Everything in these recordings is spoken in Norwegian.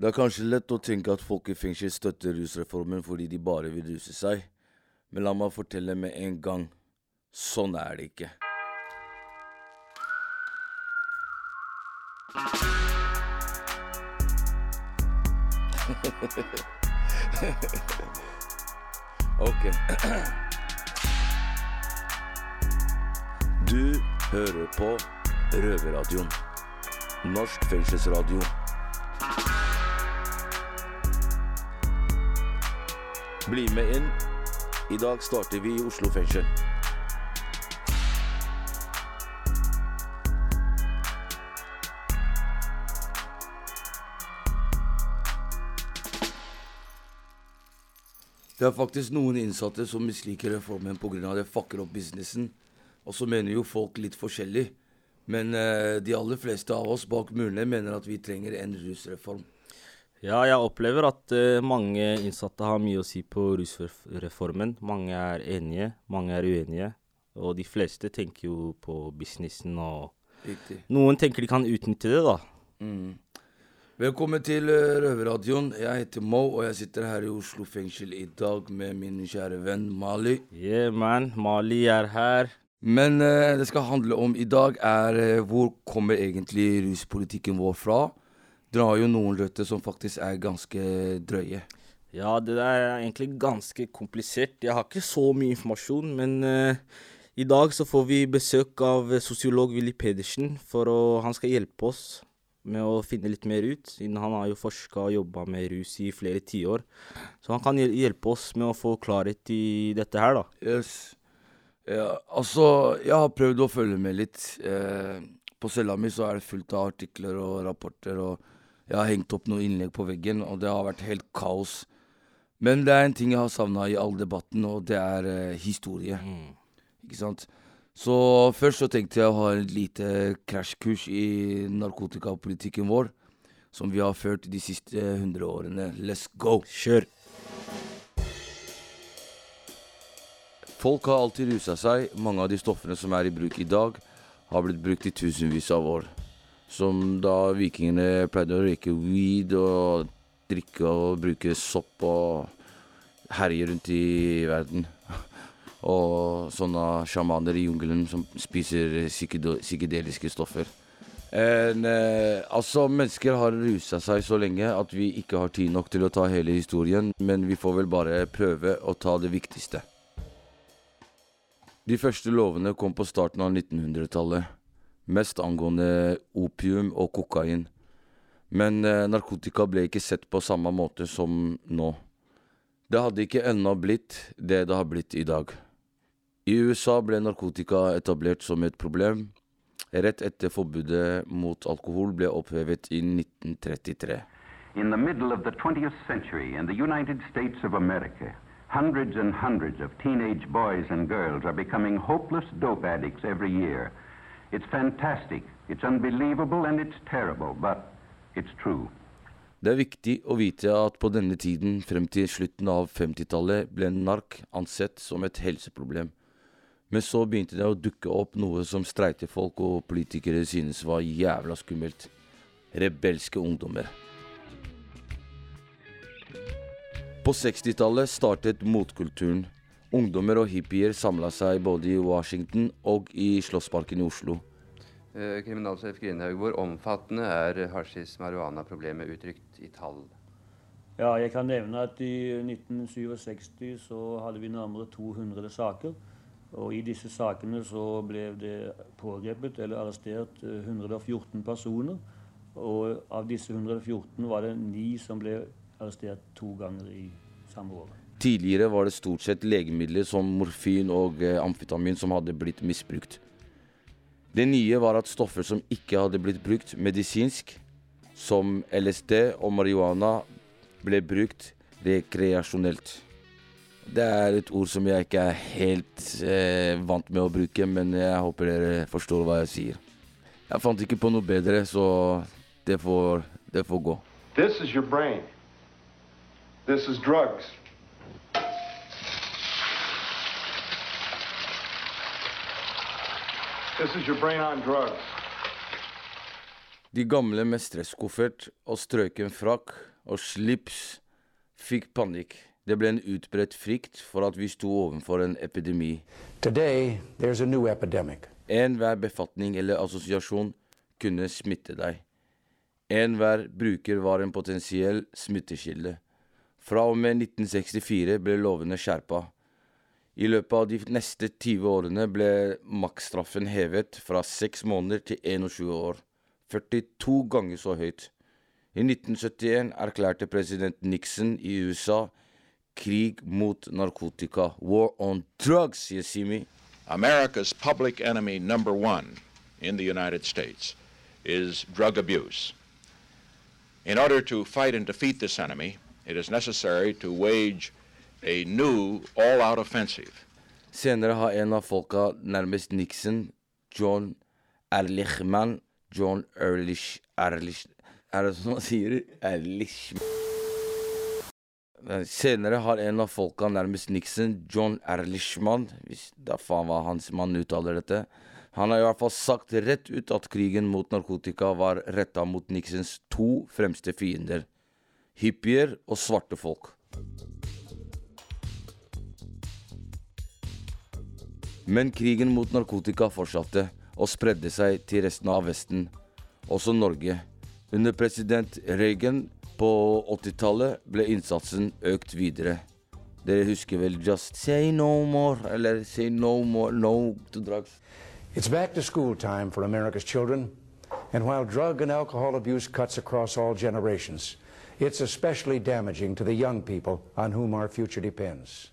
Det er kanskje lett å tenke at folk i fengsel støtter rusreformen fordi de bare vil ruse seg, men la meg fortelle med en gang sånn er det ikke. ok. Du hører på Røverradioen. Norsk fengselsradio. Bli med inn. I dag starter vi i Oslo fengsel. Det er faktisk noen innsatte som misliker reformen pga. det fucker opp businessen. Og så mener jo folk litt forskjellig. Men eh, de aller fleste av oss bak murene mener at vi trenger en rusreform. Ja, jeg opplever at uh, mange innsatte har mye å si på rusreformen. Mange er enige, mange er uenige. Og de fleste tenker jo på businessen og Riktig. Noen tenker de kan utnytte det, da. Mm. Velkommen til uh, Røverradioen. Jeg heter Mo, og jeg sitter her i Oslo fengsel i dag med min kjære venn Mali. Yeah, man. Mali er her. Men uh, det skal handle om i dag, er uh, hvor kommer egentlig ruspolitikken vår fra? Dere har jo noen røtter som faktisk er ganske drøye. Ja, det der er egentlig ganske komplisert. Jeg har ikke så mye informasjon, men uh, i dag så får vi besøk av sosiolog Willy Pedersen, for å, han skal hjelpe oss med å finne litt mer ut, siden han har jo forska og jobba med rus i flere tiår. Så han kan hjelpe oss med å få klarhet i dette her, da. Yes. Ja, altså, jeg har prøvd å følge med litt. Eh, på cella mi så er det fullt av artikler og rapporter, og jeg har hengt opp noen innlegg på veggen, og det har vært helt kaos. Men det er en ting jeg har savna i all debatten, og det er eh, historie. Mm. Ikke sant? Så først så tenkte jeg å ha et lite krasjkurs i narkotikapolitikken vår, som vi har ført de siste hundre årene. Let's go! Kjør. Folk har alltid rusa seg. Mange av de stoffene som er i bruk i dag, har blitt brukt i tusenvis av år. Som da vikingene pleide å røyke weed og drikke og bruke sopp og herje rundt i verden. Og sånne sjamaner i jungelen som spiser psykedeliske stoffer. En, eh, altså, mennesker har rusa seg så lenge at vi ikke har tid nok til å ta hele historien, men vi får vel bare prøve å ta det viktigste. De første lovene kom på starten av 1900-tallet, mest angående opium og kokain. Men eh, narkotika ble ikke sett på samme måte som nå. Det hadde ikke ennå blitt det det har blitt i dag. I USA ble narkotika etablert som et problem rett etter forbudet mot alkohol ble opphevet i 1933. In the middle of the 20th century, in the United States of America, hundreds and hundreds of teenage boys and. It's fantastic, it's unbelievable, and it's terrible, but it's true. Det er viktig å vite at på denne tiden, frem til slutten av 50-tallet, ble nark ansett som et helseproblem. Men så begynte det å dukke opp noe som streitefolk og politikere synes var jævla skummelt. Rebelske ungdommer. På 60-tallet startet motkulturen. Ungdommer og hippier samla seg både i Washington og i Slottsparken i Oslo. Eh, Kriminalsjef Grindhaug, hvor omfattende er hasjis-marihuana-problemet uttrykt i tall? Ja, jeg kan nevne at i 1967 så hadde vi nærmere 200 saker. Og i disse sakene så ble det pågrepet eller arrestert eh, 114 personer. Og av disse 114 var det ni som ble arrestert to ganger i samme år. Tidligere var det stort sett legemidler som morfin og eh, amfetamin som hadde blitt misbrukt. Det nye var at stoffer som ikke hadde blitt brukt medisinsk, som LSD og marihuana, ble brukt rekreasjonelt. Det er et ord som jeg ikke er helt eh, vant med å bruke, men jeg håper dere forstår hva jeg sier. Jeg fant ikke på noe bedre, så det får, det får gå. This is your brain. This is drugs. This is your brain on drugs. De gamle med stresskoffert og strøken frakk og Slips fikk panikk. Det ble en utbredt frykt for at vi sto overfor en epidemi. Today, there's a new epidemic. Enhver befatning eller assosiasjon kunne smitte deg. Enhver bruker var en potensiell smittekilde. Fra og med 1964 ble lovene skjerpa. I løpet av de neste 20 årene ble maksstraffen hevet fra 6 måneder til 21 år. 42 ganger så høyt. I 1971 erklærte president Nixon i USA krig mot narkotika. War on drugs, Yesimi. America's public enemy number one in the United States is drug abuse. In order to fight and defeat this enemy, it is new. Senere har en av folka nærmest Nixon, John Erlichman John Erlich Erlich Er det sånn man sier? Erlich Senere har en av folka nærmest Nixon, John Erlichman Hvis da faen hva hans mann uttaler dette. Han har i hvert fall sagt rett ut at krigen mot narkotika var retta mot Nixons to fremste fiender. Hippier og svarte folk. Men krigen mot narkotika fortsatte og spredde seg til resten av Vesten, også Norge. Under president Reagan på 80-tallet ble innsatsen økt videre. Dere husker vel 'Just say no more' eller 'say no more no to drugs'? It's back to school time for America's children, and while drug and alcohol abuse cuts across all generations, it's especially damaging to the young people on whom our future depends.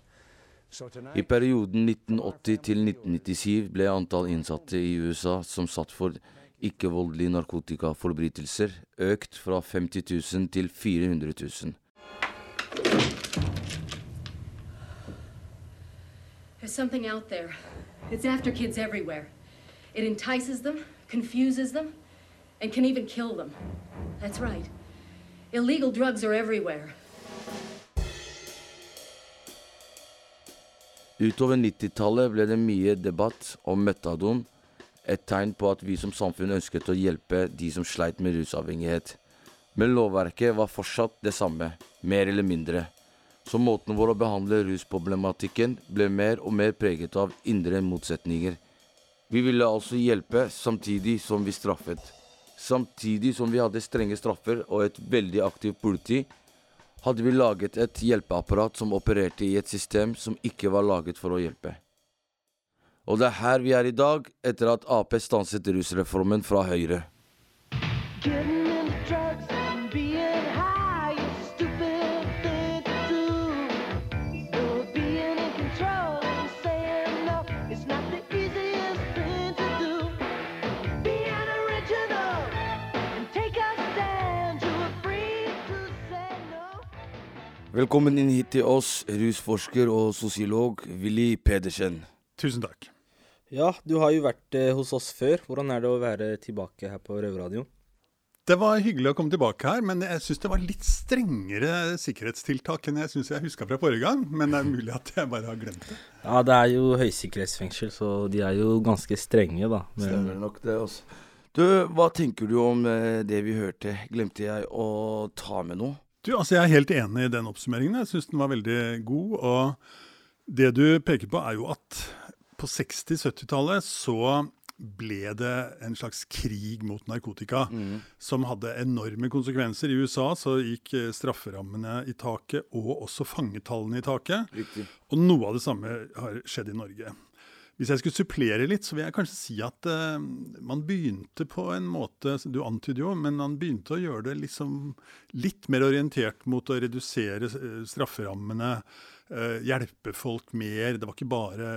I perioden 1980 til 1997 ble antall innsatte i USA som satt for ikke-voldelige narkotikaforbrytelser, økt fra 50 000 til 400 000. There's something out there. It's after kids everywhere. It entices them, confuses them, and can even kill them. That's right. Illegal drugs are everywhere. Utover 90-tallet ble det mye debatt om metadon, et tegn på at vi som samfunn ønsket å hjelpe de som sleit med rusavhengighet. Men lovverket var fortsatt det samme, mer eller mindre. Så måten vår å behandle rusproblematikken ble mer og mer preget av indre motsetninger. Vi ville altså hjelpe samtidig som vi straffet. Samtidig som vi hadde strenge straffer og et veldig aktivt politi, hadde vi laget et hjelpeapparat som opererte i et system som ikke var laget for å hjelpe. Og det er her vi er i dag, etter at Ap stanset rusreformen fra Høyre. Drugs Velkommen inn hit til oss, rusforsker og sosiolog Willy Pedersen. Tusen takk. Ja, du har jo vært eh, hos oss før. Hvordan er det å være tilbake her på Røverradioen? Det var hyggelig å komme tilbake her, men jeg syns det var litt strengere sikkerhetstiltak enn jeg syns jeg huska fra forrige gang. Men det er mulig at jeg bare har glemt det. Ja, det er jo høysikkerhetsfengsel, så de er jo ganske strenge, da. Men- Stemmer nok det, altså. Du, hva tenker du om eh, det vi hørte? Glemte jeg å ta med noe? Du, altså Jeg er helt enig i den oppsummeringen. Jeg syns den var veldig god. Og det du peker på, er jo at på 60-70-tallet så ble det en slags krig mot narkotika som hadde enorme konsekvenser. I USA så gikk eh, strafferammene i taket, og også fangetallene i taket. Riktig. Og noe av det samme har skjedd i Norge. Hvis jeg skulle supplere litt, så vil jeg kanskje si at uh, man begynte på en måte Du antyder jo, men man begynte å gjøre det liksom litt mer orientert mot å redusere eh, strafferammene. Uh, hjelpe folk mer. Det var ikke bare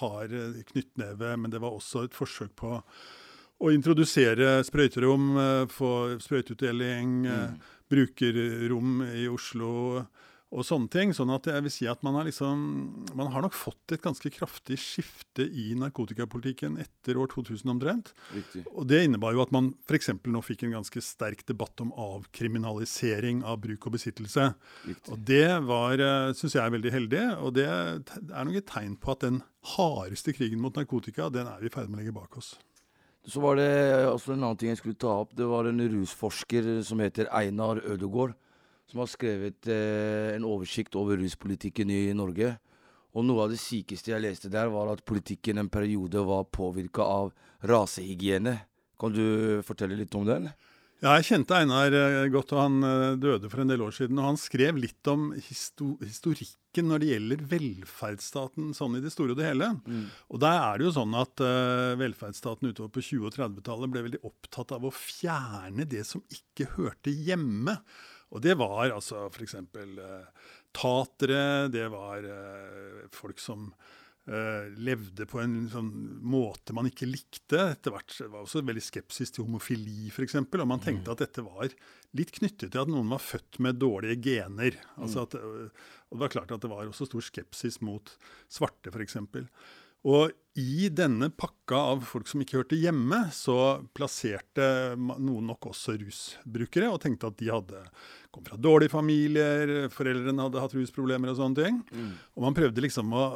hard knyttneve, men det var også et forsøk på å introdusere sprøyterom, uh, få sprøyteutdeling, mm. brukerrom i Oslo og sånne ting. Sånn at jeg vil si at man har liksom Man har nok fått et ganske kraftig skifte i narkotikapolitikken etter år 2000 omtrent. Riktig. Og det innebar jo at man f.eks. nå fikk en ganske sterk debatt om avkriminalisering av bruk og besittelse. Riktig. Og det var, syns jeg er veldig heldig, og det er nok et tegn på at den hardeste krigen mot narkotika, den er vi i ferd med å legge bak oss. Så var det også en annen ting jeg skulle ta opp. Det var en rusforsker som heter Einar Ødegård, som har skrevet eh, en oversikt over ruspolitikken i Norge. Og noe av det sykeste jeg leste der, var at politikken en periode var påvirka av rasehygiene. Kan du fortelle litt om den? Ja, jeg kjente Einar eh, godt, og han eh, døde for en del år siden. Og han skrev litt om histo historikken når det gjelder velferdsstaten sånn i det store og det hele. Mm. Og der er det jo sånn at uh, velferdsstaten utover på 20- og 30-tallet ble veldig opptatt av å fjerne det som ikke hørte hjemme. Og det var altså f.eks. Uh, tatere, det var eh, folk som eh, levde på en sånn måte man ikke likte. Etter hvert var også veldig skepsis til homofili, f.eks. Og man tenkte at dette var litt knyttet til at noen var født med dårlige gener. Altså at, øh, og det var klart at det var også stor skepsis mot svarte, f.eks. Og i denne pakka av folk som ikke hørte hjemme, så plasserte noen nok også rusbrukere, og tenkte at de hadde kom fra dårlige familier, foreldrene hadde hatt rusproblemer og sånne ting. Og man prøvde liksom å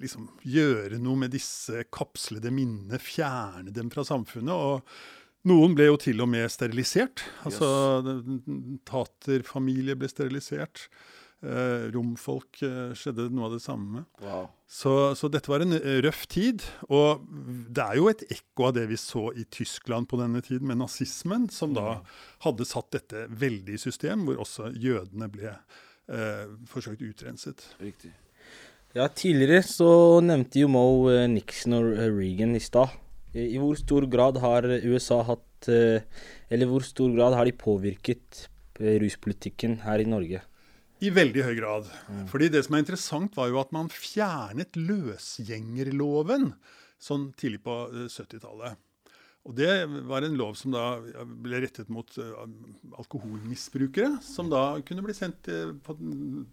liksom gjøre noe med disse kapslede minnene, fjerne dem fra samfunnet. og noen ble jo til og med sterilisert. Altså Taterfamilie ble sterilisert. Eh, romfolk eh, skjedde noe av det samme med. Wow. Så, så dette var en eh, røff tid. Og det er jo et ekko av det vi så i Tyskland på denne tiden, med nazismen, som da hadde satt dette veldig i system, hvor også jødene ble eh, forsøkt utrenset. Riktig. Ja, tidligere så nevnte jo Mo Nixon og Reagan i stad. I i hvor stor grad har USA hatt Eller hvor stor grad har de påvirket ruspolitikken her i Norge? I veldig høy grad. Fordi det som er interessant, var jo at man fjernet løsgjengerloven sånn tidlig på eh, 70-tallet. Og det var en lov som da ble rettet mot eh, alkoholmisbrukere, som da kunne bli sendt på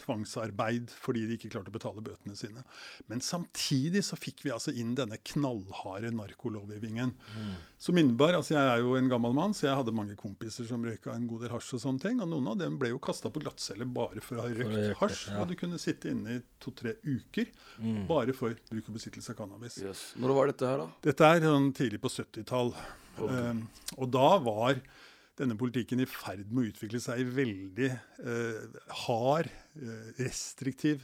tvangsarbeid fordi de ikke klarte å betale bøtene sine. Men samtidig så fikk vi altså inn denne knallharde narkolovgivningen. Som innebar altså Jeg er jo en gammel mann, så jeg hadde mange kompiser som røyka en god del hasj og sånne ting. Og noen av dem ble jo kasta på glattcelle bare for å ha røykt hasj. ja. Og du kunne sitte inne i to-tre uker Mm. bare for bruk og besittelse av cannabis. Yes. Når var dette her, da? Dette er sånn tidlig på 70-tall. Um, og da var denne politikken i ferd med å utvikle seg i veldig eh, hard, eh, restriktiv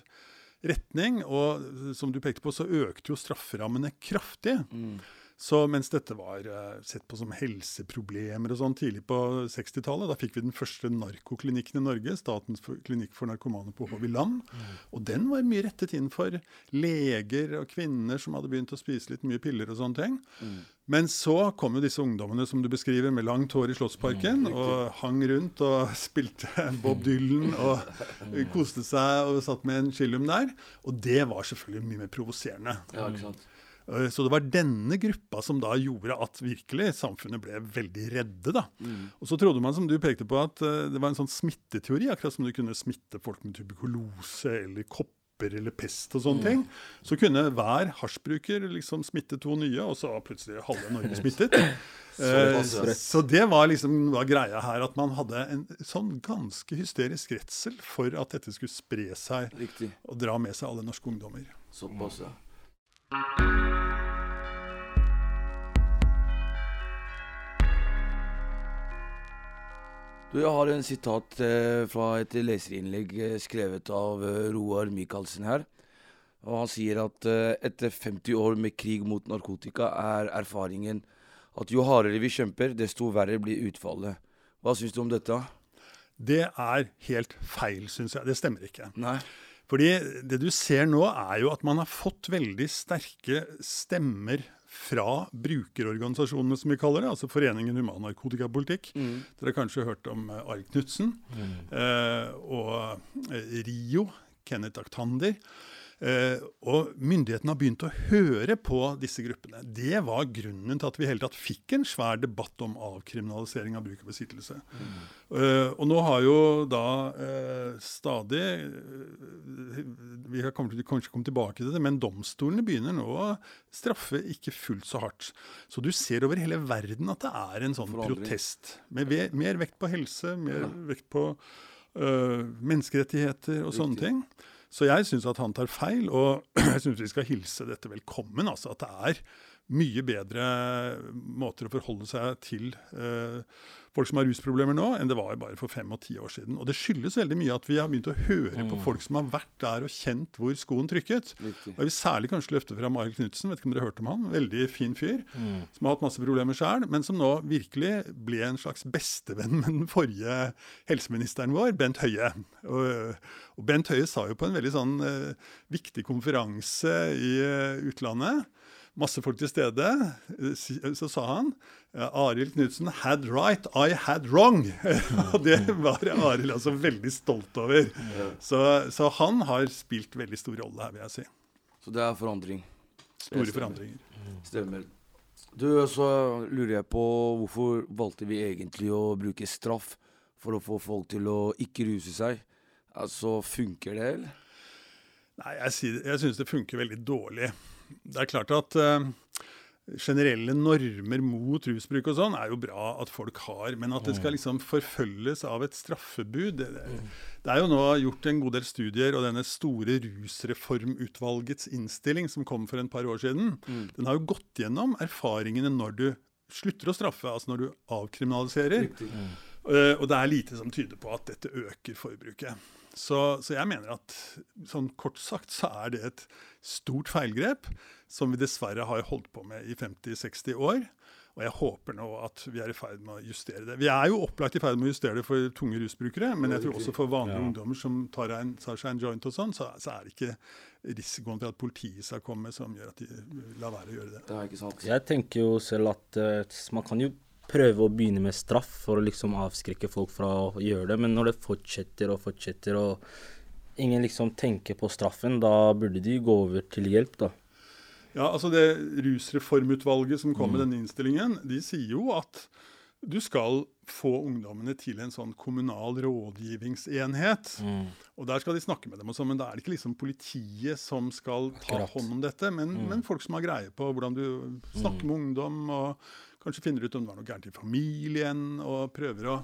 retning. Og eh, som du pekte på, så økte jo strafferammene kraftig. Så mens dette var eh, sett på som helseproblemer og sånn tidlig på 60-tallet, da fikk vi den første narkoklinikken i Norge, Statens klinikk for narkomane på Håviland. Og den var mye rettet inn for leger og kvinner som hadde begynt å spise litt mye piller og sånne ting. Men så kom jo disse ungdommene som du beskriver, med langt hår i Slottsparken, og hang rundt og spilte Bob Dylan og koste seg og satt med en chillum der. Og det var selvfølgelig mye mer provoserende. Ja, ikke sant? Eh, Så det var denne gruppa som da gjorde at virkelig samfunnet ble veldig redde. da. Og så trodde man, som du pekte på, at eh, det var en sånn smitteteori, akkurat som du kunne smitte folk med tuberkulose eller kopper eller pest og sånne ting. Så kunne hver hasjbruker liksom smitte to nye, og så var plutselig halve Norge smittet. så, Såpass, så det var liksom var greia her, at man hadde en sånn ganske hysterisk redsel for at dette skulle spre seg Riktig. og dra med seg alle norske ungdommer. Såpass, ja. Du, jeg har en sitat eh, fra et leserinnlegg eh, skrevet av eh, Roar Michaelsen her. Og han sier at etter 50 år med krig mot narkotika er erfaringen at jo hardere vi kjemper, desto verre blir utfallet. Hva syns du om dette? Det er helt feil, syns jeg. Det stemmer ikke. Nei. Fordi det du ser nå, er jo at man har fått veldig sterke stemmer fra brukerorganisasjonene, som vi kaller det, altså Foreningen human narkotikapolitikk. Dere har kanskje hørt om eh, Arg Knutsen eh, og eh, Rio, Kenneth Aktander. Eh, og myndighetene har begynt å høre på disse gruppene. Det var grunnen til at vi hele tatt fikk en svær debatt om avkriminalisering av bruk og besittelse. Mm. og nå har jo da eh, stadig eh, Vi har kommet til kanskje komme tilbake til det, men domstolene begynner nå å straffe ikke fullt så hardt. Så du ser over hele verden at det er en sånn protest. Med ve mer vekt på helse, mer vekt på eh, menneskerettigheter og sånne ting. Så jeg syns at han tar feil, og jeg syns vi skal hilse dette velkommen. altså At det er mye bedre måter å forholde seg til eh, folk som har rusproblemer nå, enn det var bare for fem og ti år siden. Og det skyldes veldig mye at vi har begynt å høre på Mm. folk som har vært der og kjent hvor skoen trykket. Riktig. Og jeg vil særlig kanskje løfte fra Mariel Knutsen, vet ikke om dere hørte om han. Veldig fin fyr. Mm. Som har hatt masse problemer sjøl, men som nå virkelig ble en slags bestevenn med den forrige helseministeren vår, Bent Høie. Og, og Bent Høie sa jo på en veldig sånn eh, viktig konferanse i eh, utlandet Masse folk til stede. eh, Så sa han eh, Arild Knutsen had right, I had wrong. Og det var Arild altså veldig stolt over. Så, så han har spilt veldig stor rolle her, vil jeg si. Så det er forandring. Store Det stemmer. forandringer. Stemmer. Du, så lurer jeg på hvorfor valgte vi egentlig å bruke straff for å få folk til å ikke ruse seg? Altså, funker det, eller? Nei, jeg, jeg syns det funker veldig dårlig. Det er klart at eh, generelle normer mot rusbruk og sånn er jo bra at folk har, men at det skal liksom forfølges av et straffebud det, det, det er jo nå gjort en god del studier, og denne store rusreformutvalgets innstilling som kom for en par år siden, den har jo gått gjennom erfaringene når du slutter å straffe, altså når du avkriminaliserer. Eh, og det er lite som tyder på at dette øker forbruket. Så, så jeg mener at sånn kort sagt så er det et stort feilgrep som vi dessverre har holdt på med i 50-60 år. Og jeg håper nå at vi er i ferd med å justere det. Vi er jo opplagt i ferd med å justere det for tunge rusbrukere, men jeg tror også for vanlige Ja. ungdommer som tar, en, tar seg en joint og sånn, så, så er det ikke risikoen for at politiet skal komme som gjør at de lar være å gjøre det. Det er ikke sant. Jeg tenker jo selv at uh, man kan jo prøve å begynne med straff for å liksom avskrekke folk fra å gjøre det, men når det fortsetter og fortsetter og ingen liksom tenker på straffen, da burde de gå over til hjelp, da. Ja, altså det Rusreformutvalget som kom med Mm. denne innstillingen, de sier jo at du skal få ungdommene til en sånn kommunal rådgivningsenhet. Mm. Og der skal de snakke med dem, og sånn, men da er det ikke liksom politiet som skal ta Akkurat. hånd om dette, men, Mm. men folk som har greie på hvordan du snakker med ungdom, og kanskje finner ut om det var noe gærent i familien, og prøver å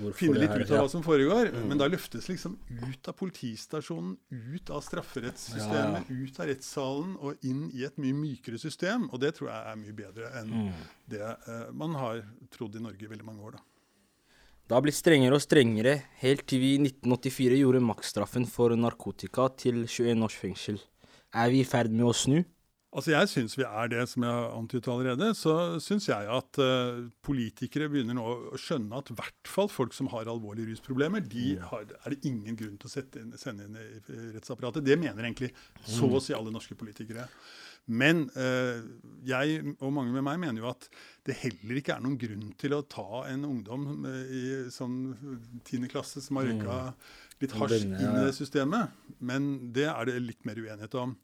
Hvorfor finne litt her- ut av ja. hva som foregår. Mm. Men da løftes liksom ut av politistasjonen, ut av strafferettssystemet, ut av rettssalen og inn i et mye mykere system. Og det tror jeg er mye bedre enn Mm. det eh, man har trodd i Norge i veldig mange år. da. Det har blitt strengere og strengere, helt til vi i 1984 gjorde maksstraffen for narkotika til 21 års fengsel. Er vi i ferd med å snu? Altså Jeg syns vi er det, som jeg har antydet allerede. Så syns jeg at uh, politikere begynner nå å skjønne at i hvert fall folk som har alvorlige rusproblemer, de har, er det ingen grunn til å inn, sende inn i rettsapparatet. Det mener egentlig så å si alle norske politikere. Men uh, jeg og mange med meg mener jo at det heller ikke er noen grunn til å ta en ungdom eh, i sånn tiende klasse som har røyka litt Og hasj inn i det systemet. Men det er det litt mer uenighet om.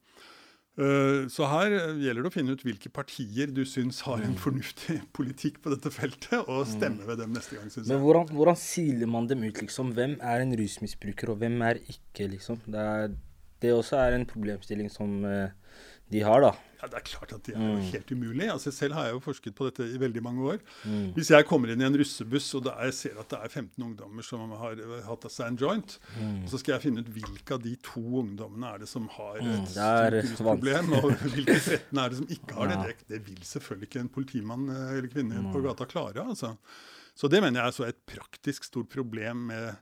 Eh, Så her eh, gjelder det å finne ut hvilke partier du syns har Mm. en fornuftig politikk på dette feltet, og stemme ved dem neste gang, syns Men jeg. hvordan, hvordan siler man dem ut, liksom? Hvem er en rusmisbruker, og hvem er ikke, liksom? Det, er, det også er en problemstilling som eh, de har, da. Ja, Det er klart at det er jo Mm. helt umulig. Altså Selv har jeg jo forsket på dette i veldig mange år. Mm. Hvis jeg kommer inn i en russebuss og der jeg ser at det er 15 ungdommer som har hatt av seg en joint, Mm. så skal jeg finne ut hvilke av de to ungdommene er det som har Mm, et mm. rusproblem, og hvilke 13 er det som ikke har det. Det. Det vil selvfølgelig ikke en politimann eh, eller -kvinne på gata klare. altså. Så det mener jeg er så et praktisk stort problem med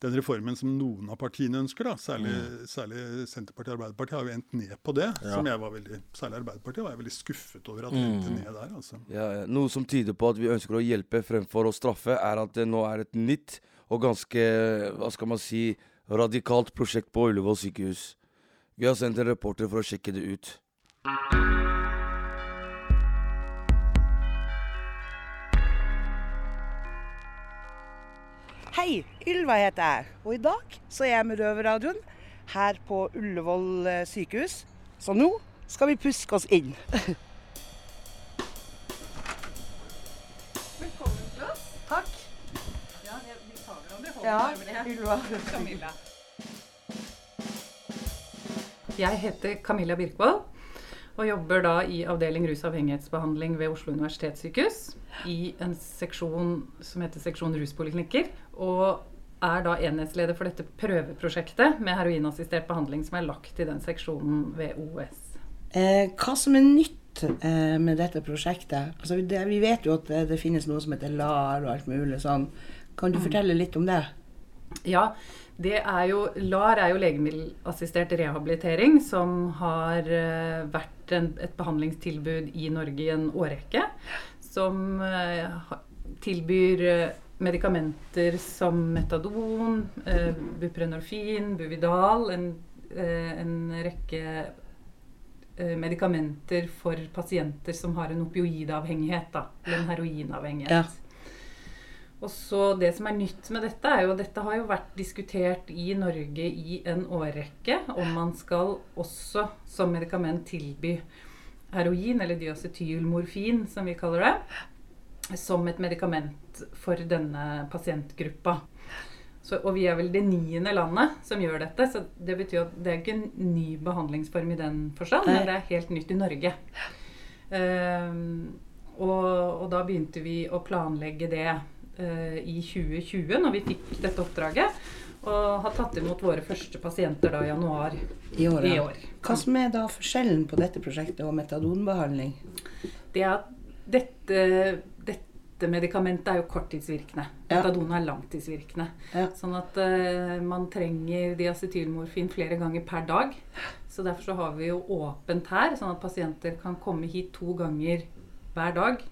den reformen som noen av partiene ønsker. Særlig, særlig Senterpartiet og Arbeiderpartiet har jo endt ned på det. Ja. som jeg var veldig, Særlig Arbeiderpartiet var jeg veldig skuffet over at Mm. endte ned der. altså. Ja, ja. Noe som tyder på at vi ønsker å hjelpe fremfor å straffe, er at det nå er et nytt og ganske hva skal man si, radikalt prosjekt på Ullevål sykehus. Vi har sendt en reporter for å sjekke det ut. Hei, Ylva heter jeg, og i dag så er jeg med Røverradioen her på Ullevål eh, sykehus. Så nå skal vi puske oss inn. Velkommen til oss. Takk. Ja, vi tar hverandre i hånden. Ja, det? Ylva. Camilla. Jeg heter Camilla Birkvold og jobber da i avdeling rusavhengighetsbehandling ved Oslo universitetssykehus. I en seksjon som heter seksjon ruspoliklinikker. Og er da enhetsleder for dette prøveprosjektet med heroinassistert behandling som er lagt i den seksjonen ved OS. Eh, hva som er nytt eh, med dette prosjektet? Altså, det, vi vet jo at det, det finnes noe som heter LAR og alt mulig sånn. Kan du Mm. fortelle litt om det? Ja, det er jo, LAR er jo legemiddelassistert rehabilitering, som har eh, vært en, et behandlingstilbud i Norge i en årrekke. Som eh, tilbyr eh, medikamenter som metadon, buprenorfin, Buvidal, en, en rekke medikamenter for pasienter som har en opioidavhengighet, da, en heroinavhengighet. Ja. Og så Det som er nytt med dette, er jo at dette har jo vært diskutert i Norge i en årrekke. Om man skal også som medikament tilby heroin, eller diacetylmorfin, som vi kaller det, som et medikament for denne pasientgruppa. Så, og vi er vel det niende landet som gjør dette, så det betyr at det er ikke en ny behandlingsform i den forstand, men det er helt nytt i Norge. Um, og, og da begynte vi å planlegge det i 2020, når vi fikk dette oppdraget. Og har tatt imot våre første pasienter da i januar I år, i år. Hva som er da forskjellen på dette prosjektet og metadonbehandling? Det er at dette, dette medikamentet er jo korttidsvirkende. Ja. Metadon er langtidsvirkende. Ja. Sånn at uh, man trenger diacetylmorfin flere ganger per dag. Så derfor så har vi jo åpent her, sånn at pasienter kan komme hit to ganger hver dag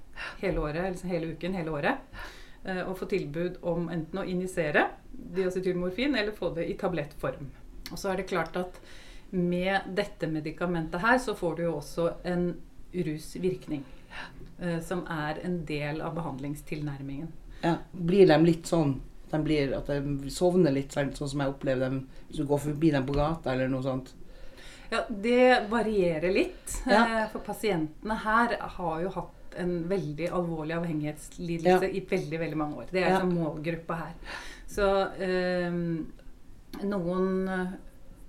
hele året, eller hele uken, hele året. Eh, Og få tilbud om enten å injisere diacetylmorfin eller få det i tablettform. Og så er det klart at med dette medikamentet her så får du jo også en rusvirkning. eh, Som er en del av behandlingstilnærmingen. Ja. Blir de litt sånn de blir, at de sovner litt, sånn som jeg opplever dem hvis du går forbi dem på gata eller noe sånt? Ja, Det varierer litt. Ja. eh, For pasientene her har jo hatt en veldig alvorlig avhengighetslidelse Ja. i veldig veldig mange år. Det er Ja. liksom målgruppa her. Så øh, noen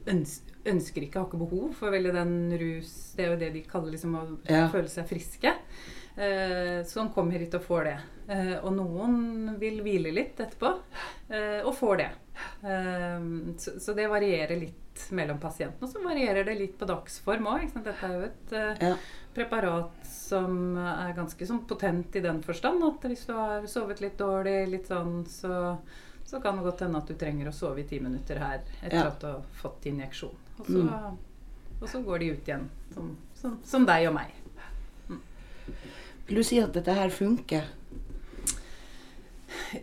øns ønsker ikke, har ikke behov for veldig den rus Det er jo det de kaller liksom å Ja. føle seg friske. Eh, som kommer hit og får det. Eh, og noen vil hvile litt etterpå, eh, og får det. Eh, så, så det varierer litt mellom pasientene. Og så varierer det litt på dagsform òg. Dette er jo et eh, Ja. Preparat som er ganske sånn potent i den forstand at hvis du har sovet litt dårlig, litt sånn, så, så kan det godt hende at du trenger å sove i ti minutter her etter Ja. at du har fått injeksjon. Og så, Mm. og så går de ut igjen, som, som, som deg og meg. Vil du si at dette her funker?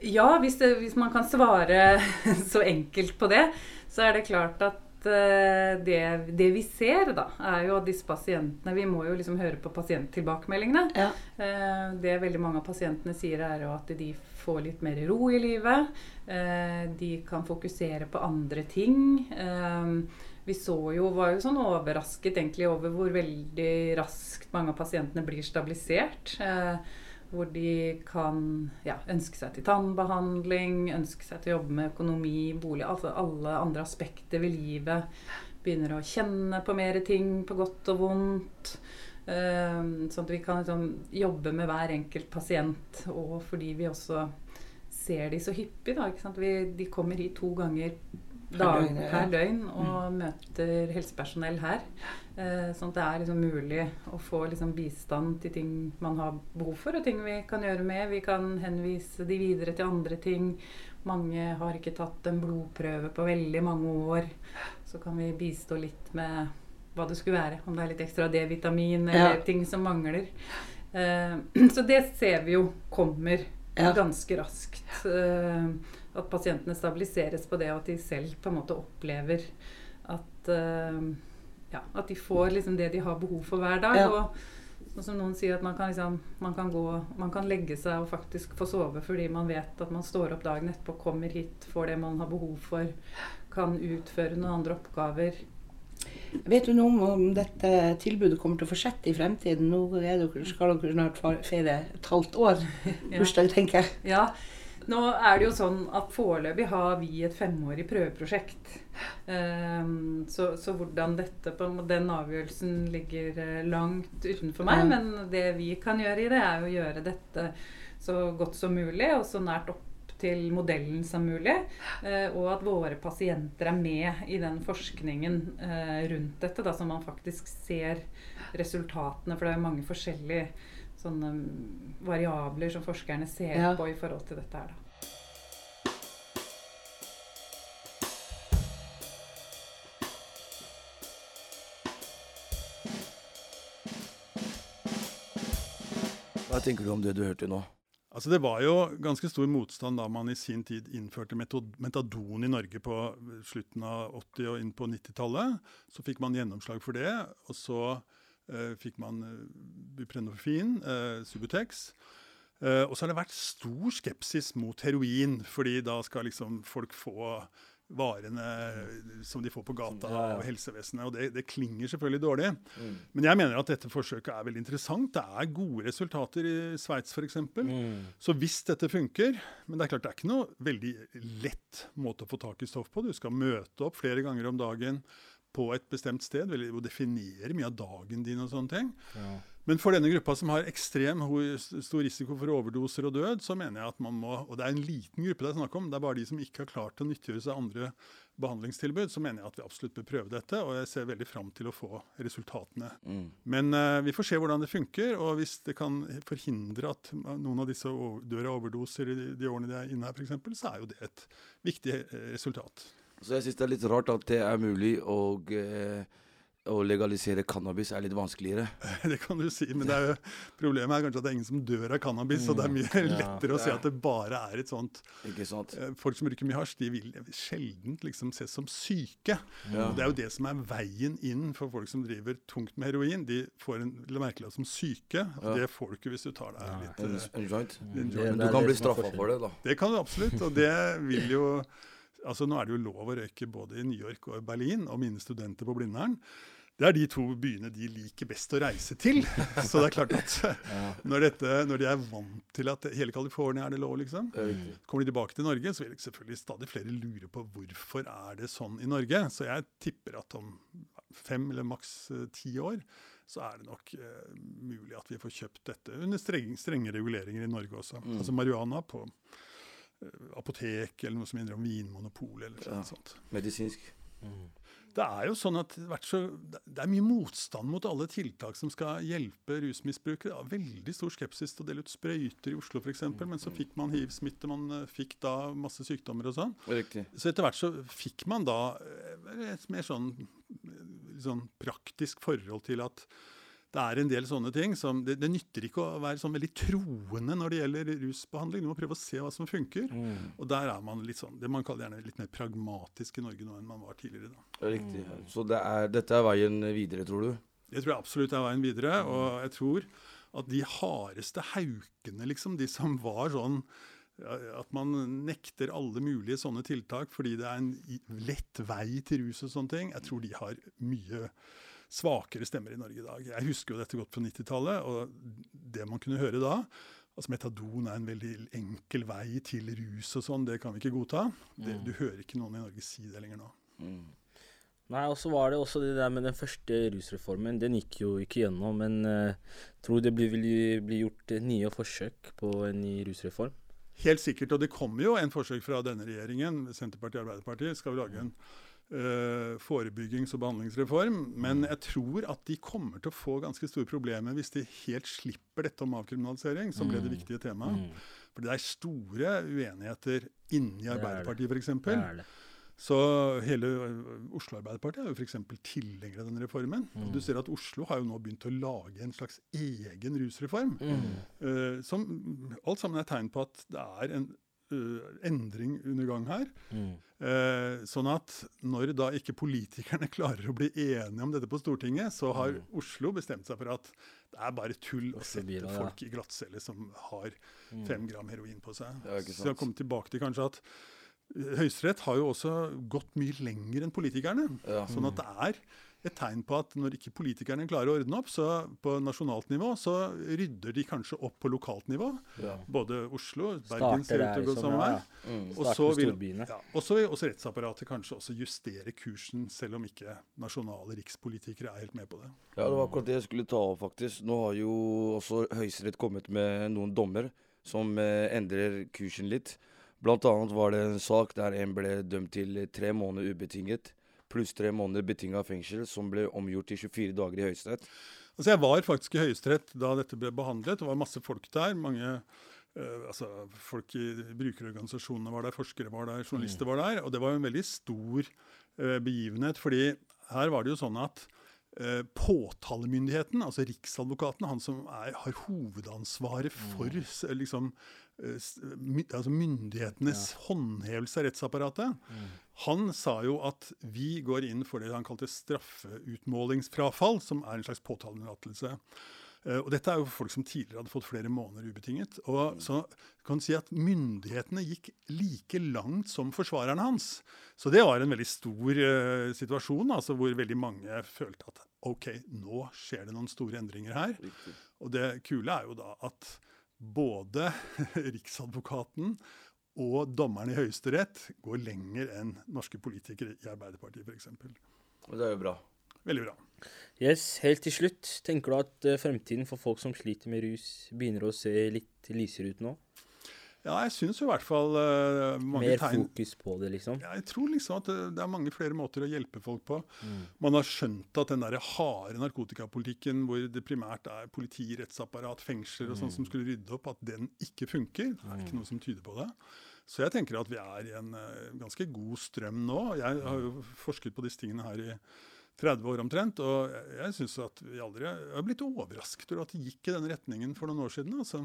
Ja, hvis, det, hvis man kan svare så enkelt på det, så er det klart at det, det vi ser, da, er jo at disse pasientene Vi må jo liksom høre på pasienttilbakemeldingene. Ja. Eh, det veldig mange av pasientene sier, er jo at de får litt mer ro i livet. Eh, de kan fokusere på andre ting. Eh, vi så jo, var jo sånn overrasket egentlig over hvor veldig raskt mange av pasientene blir stabilisert. Eh, hvor de kan ja, ønske seg til tannbehandling, ønske seg til å jobbe med økonomi, bolig Altså alle andre aspekter ved livet. Begynner å kjenne på mer ting, på godt og vondt. Eh, sånn at vi kan liksom jobbe med hver enkelt pasient. Og fordi vi også ser de så hyppig. Da? Vi, de kommer hit to ganger Per dag, døgn, ja. per døgn og møter helsepersonell her. Eh, sånn at det er liksom mulig å få liksom bistand til ting man har behov for, og ting vi kan gjøre med. Vi kan henvise de videre til andre ting. Mange har ikke tatt en blodprøve på veldig mange år. Så kan vi bistå litt med hva det skulle være. Om det er litt ekstra D-vitamin eller Ja. ting som mangler. Eh, så det ser vi jo kommer Ja. ganske raskt. Eh, at pasientene stabiliseres på det, og at de selv på en måte opplever at uh, ja, at de får liksom det de har behov for hver dag. Ja. Og sånn som noen sier, at man kan, liksom, man, kan gå, man kan legge seg og faktisk få sove fordi man vet at man står opp dagen etterpå, kommer hit, får det man har behov for, kan utføre noen andre oppgaver. Vet du noe om om dette tilbudet kommer til å fortsette i fremtiden? Nå er dere, skal dere snart feire et halvt år bursdag, tenker jeg. Ja, nå er det jo sånn at foreløpig har vi et femårig prøveprosjekt. Ehm, så, så hvordan dette på Den avgjørelsen ligger eh, langt utenfor meg. Men det vi kan gjøre i det, er å gjøre dette så godt som mulig, og så nært opp til modellen som mulig. eh, Og at våre pasienter er med i den forskningen eh, rundt dette, da, så man faktisk ser resultatene. For det er jo mange forskjellige sånne mm, variabler som forskerne ser Ja. på i forhold til dette her. da. Hva tenker du om det du hørte nå? Altså Det var jo ganske stor motstand da man i sin tid innførte metod metadon i Norge på slutten av 80- og inn på 90-tallet. Så fikk man gjennomslag for det. Og så fikk man buprenofin, buprenorfin, eh, Subutex. Eh, og så har det vært stor skepsis mot heroin, fordi da skal liksom folk få varene som de får på gata Ja, ja. og helsevesenet. Og det, det klinger selvfølgelig dårlig. Mm. Men jeg mener at dette forsøket er veldig interessant. Det er gode resultater i Sveits f.eks. Mm. Så hvis dette funker Men det er klart det er ikke noe veldig lett måte å få tak i stoff på. Du skal møte opp flere ganger om dagen på et bestemt sted vil og definere mye av dagen din og sånne ting. Ja. Men for denne gruppa som har ekstrem stor risiko for overdoser og død, så mener jeg at man må Og det er en liten gruppe det er snakk om, det er bare de som ikke har klart å nyttiggjøre seg andre behandlingstilbud, så mener jeg at vi absolutt bør prøve dette. Og jeg ser veldig fram til å få resultatene. Mm. Men uh, vi får se hvordan det funker. Og hvis det kan forhindre at noen av disse dør av overdoser de, de årene de er inne her, f.eks., så er jo det et viktig eh, resultat. Så jeg syns det er litt rart at det er mulig å, eh, å legalisere cannabis er litt vanskeligere. Det kan du si, men det er jo, problemet er kanskje at det er ingen som dør av cannabis. Og det er mye Mm. Ja. lettere å si at det bare er et sånt Ikke sant? eh, Folk som bruker mye hasj, de vil sjelden liksom ses som syke. Ja. Og Det er jo det som er veien inn for folk som driver tungt med heroin. De får en merkelapp som syke. og Ja. Det får du ikke hvis du tar deg litt En, eh, en joint. en du kan bli straffa for det, da. Det kan du absolutt, og det vil jo Altså Nå er det jo lov å røyke både i New York og i Berlin, og mine studenter på Blindern. Det er de to byene de liker best å reise til. Så det er klart at når, dette, når de er vant til at hele California er det lov, liksom, er kommer de tilbake til Norge, så vil selvfølgelig stadig flere lure på hvorfor er det sånn i Norge. Så jeg tipper at om fem eller maks eh, ti år så er det nok eh, mulig at vi får kjøpt dette under streng, strenge reguleringer i Norge også. Mm. Altså marihuana på apotek eller noe som minner om Vinmonopolet eller Ja. noe sånt. Medisinsk. Det er jo sånn at det så, det er mye motstand mot alle tiltak som skal hjelpe rusmisbrukere. Er veldig stor skepsis til å dele ut sprøyter i Oslo f.eks., men så fikk man hiv-smitte, man eh, fikk da masse sykdommer og sånn. Riktig. Så etter hvert så fikk man da eh, et mer sånn, eh, sånn praktisk forhold til at det er en del sånne ting som Det, det nytter ikke å være sånn veldig troende når det gjelder rusbehandling. Du må prøve å se hva som funker. Og der er man litt sånn, det man kaller gjerne litt mer pragmatisk i Norge nå enn man var tidligere. da. Riktig. Så det er, dette er veien videre, tror du? Det tror jeg absolutt er veien videre. Og jeg tror at de hardeste haukene, liksom, de som var sånn at man nekter alle mulige sånne tiltak fordi det er en lett vei til rus og sånne ting, jeg tror de har mye svakere stemmer i Norge i dag. Jeg husker jo dette godt på 90-tallet, og det man kunne høre da Altså Metadon er en veldig enkel vei til rus og sånn, det kan vi ikke godta. Det, Mm. du hører ikke noen i Norge si det lenger nå. Nei, og så var det også det der med den første rusreformen. Den gikk jo ikke gjennom, men uh, tror det blir, vil bli gjort eh, nye forsøk på en ny rusreform? Helt sikkert, og det kommer jo en forsøk fra denne regjeringen, Senterpartiet og Arbeiderpartiet, skal vi lage en eh, forebyggings- og behandlingsreform. Men jeg tror at de kommer til å få ganske store problemer hvis de helt slipper dette om avkriminalisering, som ble det Mm. viktige temaet. For det er store uenigheter inni er. Arbeiderpartiet, f.eks. Så hele Oslo Arbeiderparti er jo f.eks. tilhenger av denne reformen. Og du ser at Oslo har jo nå begynt å lage en slags egen rusreform. Mm. Uh, som alt sammen er tegn på at det er en endring under gang her. Mm. Eh, sånn at når da ikke politikerne klarer å bli enige om dette på Stortinget, så har Oslo bestemt seg for at det er bare tull å sette ja. folk i glattcelle som har Mm. fem gram heroin på seg. Så jeg har kommer tilbake til kanskje at eh, Høyesterett har jo også gått mye lenger enn politikerne. Ja. Sånn at det er et tegn på at når ikke politikerne klarer å ordne opp så på nasjonalt nivå, så rydder de kanskje opp på lokalt nivå. Ja. Både Oslo, Bergen ser ut til å gå samme vei. Mm. Og så vil, ja, og også rettsapparatet kanskje også justere kursen, selv om ikke nasjonale rikspolitikere er helt med på det. Ja, det var akkurat det jeg skulle ta opp, faktisk. Nå har jo også Høyesterett kommet med noen dommer som eh, endrer kursen litt. Blant annet var det en sak der en ble dømt til tre måneder ubetinget, pluss tre måneder betinga fengsel, som ble omgjort til 24 dager i Høyesterett. Altså Jeg var faktisk i Høyesterett da dette ble behandlet. Det var masse folk der. mange Uh, altså Folk i brukerorganisasjonene var der, forskere var der, journalister var der. Og det var jo en veldig stor uh, begivenhet. fordi her var det jo sånn at påtalemyndigheten, altså Riksadvokaten, han som er, har hovedansvaret for mm. liksom, eh, altså myndighetenes håndhevelse av rettsapparatet, han sa jo at vi går inn for det han kalte straffeutmålingsfrafall, som er en slags påtaleunderlatelse. Eh, Og dette er jo folk som tidligere hadde fått flere måneder ubetinget. Og så kan du si at myndighetene gikk like langt som forsvarerne hans. Så det var en veldig stor uh, situasjon, altså hvor veldig mange følte at OK, nå skjer det noen store endringer her. Og det kule er jo da at både Riksadvokaten og dommerne i Høyesterett går lenger enn norske politikere i Arbeiderpartiet f.eks. Og det er jo bra. Veldig bra. Yes, Helt til slutt, tenker du at eh, fremtiden for folk som sliter med rus, begynner å se litt lysere ut nå? Ja, jeg syns i hvert fall uh, mange Mer tegn fokus på det, liksom? Ja, jeg tror liksom at det, det er mange flere måter å hjelpe folk på. Mm. Man har skjønt at den der harde narkotikapolitikken hvor det primært er politi, rettsapparat, fengsler og sånn Mm. som skulle rydde opp, at den ikke funker. Det er ikke noe som tyder på det. Så jeg tenker at vi er i en uh, ganske god strøm nå. Jeg har jo forsket på disse tingene her i 30 år omtrent, og jeg, syns at vi aldri jeg har blitt overrasket over at det gikk i den retningen for noen år siden. altså.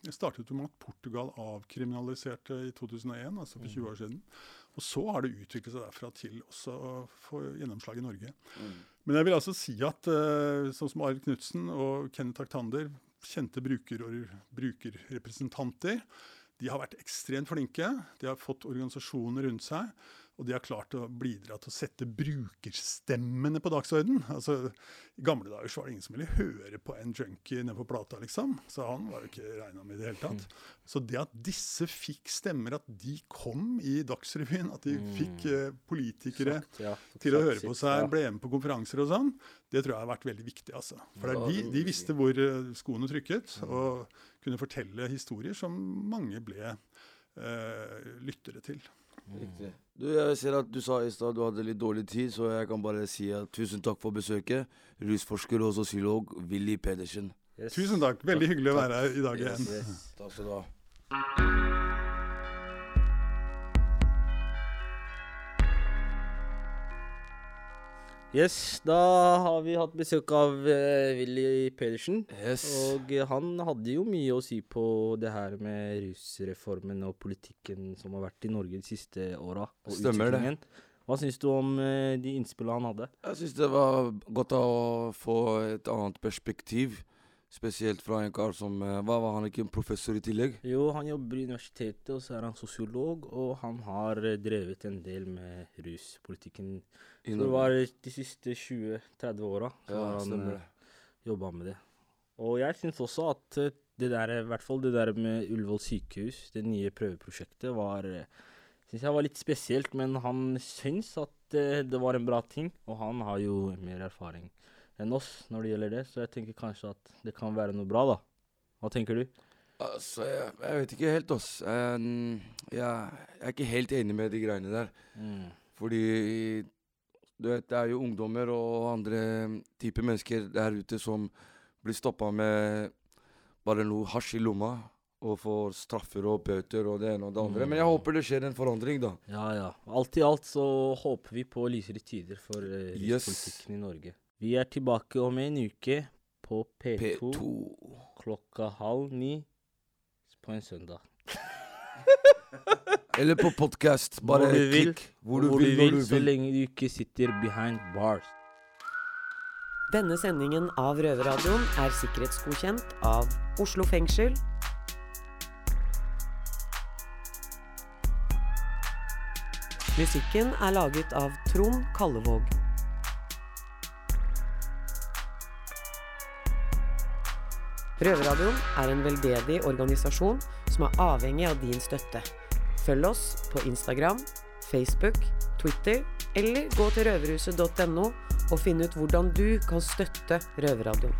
Det startet jo med at Portugal avkriminaliserte i 2001, altså for 20 år siden. Og så har det utviklet seg derfra til også å få gjennomslag i Norge. Men jeg vil altså si at eh, sånn som Arild Knutsen og Kenneth Aktander, kjente bruker og brukerrepresentanter, de har vært ekstremt flinke. De har fått organisasjoner rundt seg. Og de har klart å bidra til å sette brukerstemmene på dagsordenen. Altså, I gamle dager så var det ingen som ville høre på en junkie nede på plata, liksom. Så han var jo ikke regna med i det hele tatt. Så det at disse fikk stemmer, at de kom i Dagsrevyen, at de fikk eh, politikere Sagt, ja, til å høre på seg, ble med på konferanser og sånn, det tror jeg har vært veldig viktig. altså. For de, de visste hvor eh, skoene trykket, og kunne fortelle historier som mange ble eh, lyttere til. Riktig. Du, jeg ser at du sa i stad du hadde litt dårlig tid, så jeg kan bare si at tusen takk for besøket. Rusforsker og sosiolog Willy Pedersen. Tusen takk. Veldig hyggelig å være her i dag igjen. Takk skal du ha. Yes, da har vi hatt besøk av uh, Willy Pedersen. Yes. Og eh, han hadde jo mye å si på det her med rusreformen og politikken som har vært i Norge de siste åra. og Stemmer det. Hva syns du om uh, de innspillene han hadde? Jeg syns det var godt å få et annet perspektiv. Spesielt fra en kar som Hva var han ikke en professor i tillegg? Jo, han jobber i universitetet, og så er han sosiolog, og han har drevet en del med ruspolitikken. Så det var de siste 20-30 åra Ja, han stemmer eh, jobba med det. Og jeg syns også at eh, det der, i hvert fall det der med Ullevål sykehus, det nye prøveprosjektet, var eh, Syns jeg var litt spesielt, men han syns at det var en bra ting, og han har jo mer erfaring enn oss når det gjelder det, så jeg tenker kanskje at det kan være noe bra, da. Hva tenker du? Altså, jeg, jeg vet ikke helt, ass. Jeg, jeg, jeg er ikke helt enig med de greiene der. Mm. Fordi du vet, det er jo ungdommer og andre typer mennesker der ute som blir stoppa med bare noe hasj i lomma og får straffer og bøter og det ene og det andre. Mm. Men jeg håper det skjer en forandring, da. Ja, ja. Alt i alt så håper vi på lysere tider for uh, Yes. i Norge. Vi er tilbake om en uke på P2, P2. klokka halv ni på en søndag. Eller på podkast. Bare hvor du vil, klikk hvor du hvor vil, du så lenge du ikke sitter behind bars. Denne sendingen av Røverradioen er sikkerhetsgodkjent av Oslo fengsel. Musikken er laget av Trond Kallevåg. Røverradioen er en veldedig organisasjon som er avhengig av din støtte. Følg oss på Instagram, Facebook, Twitter eller gå til røverhuset.no og finn ut hvordan du kan støtte Røverradioen.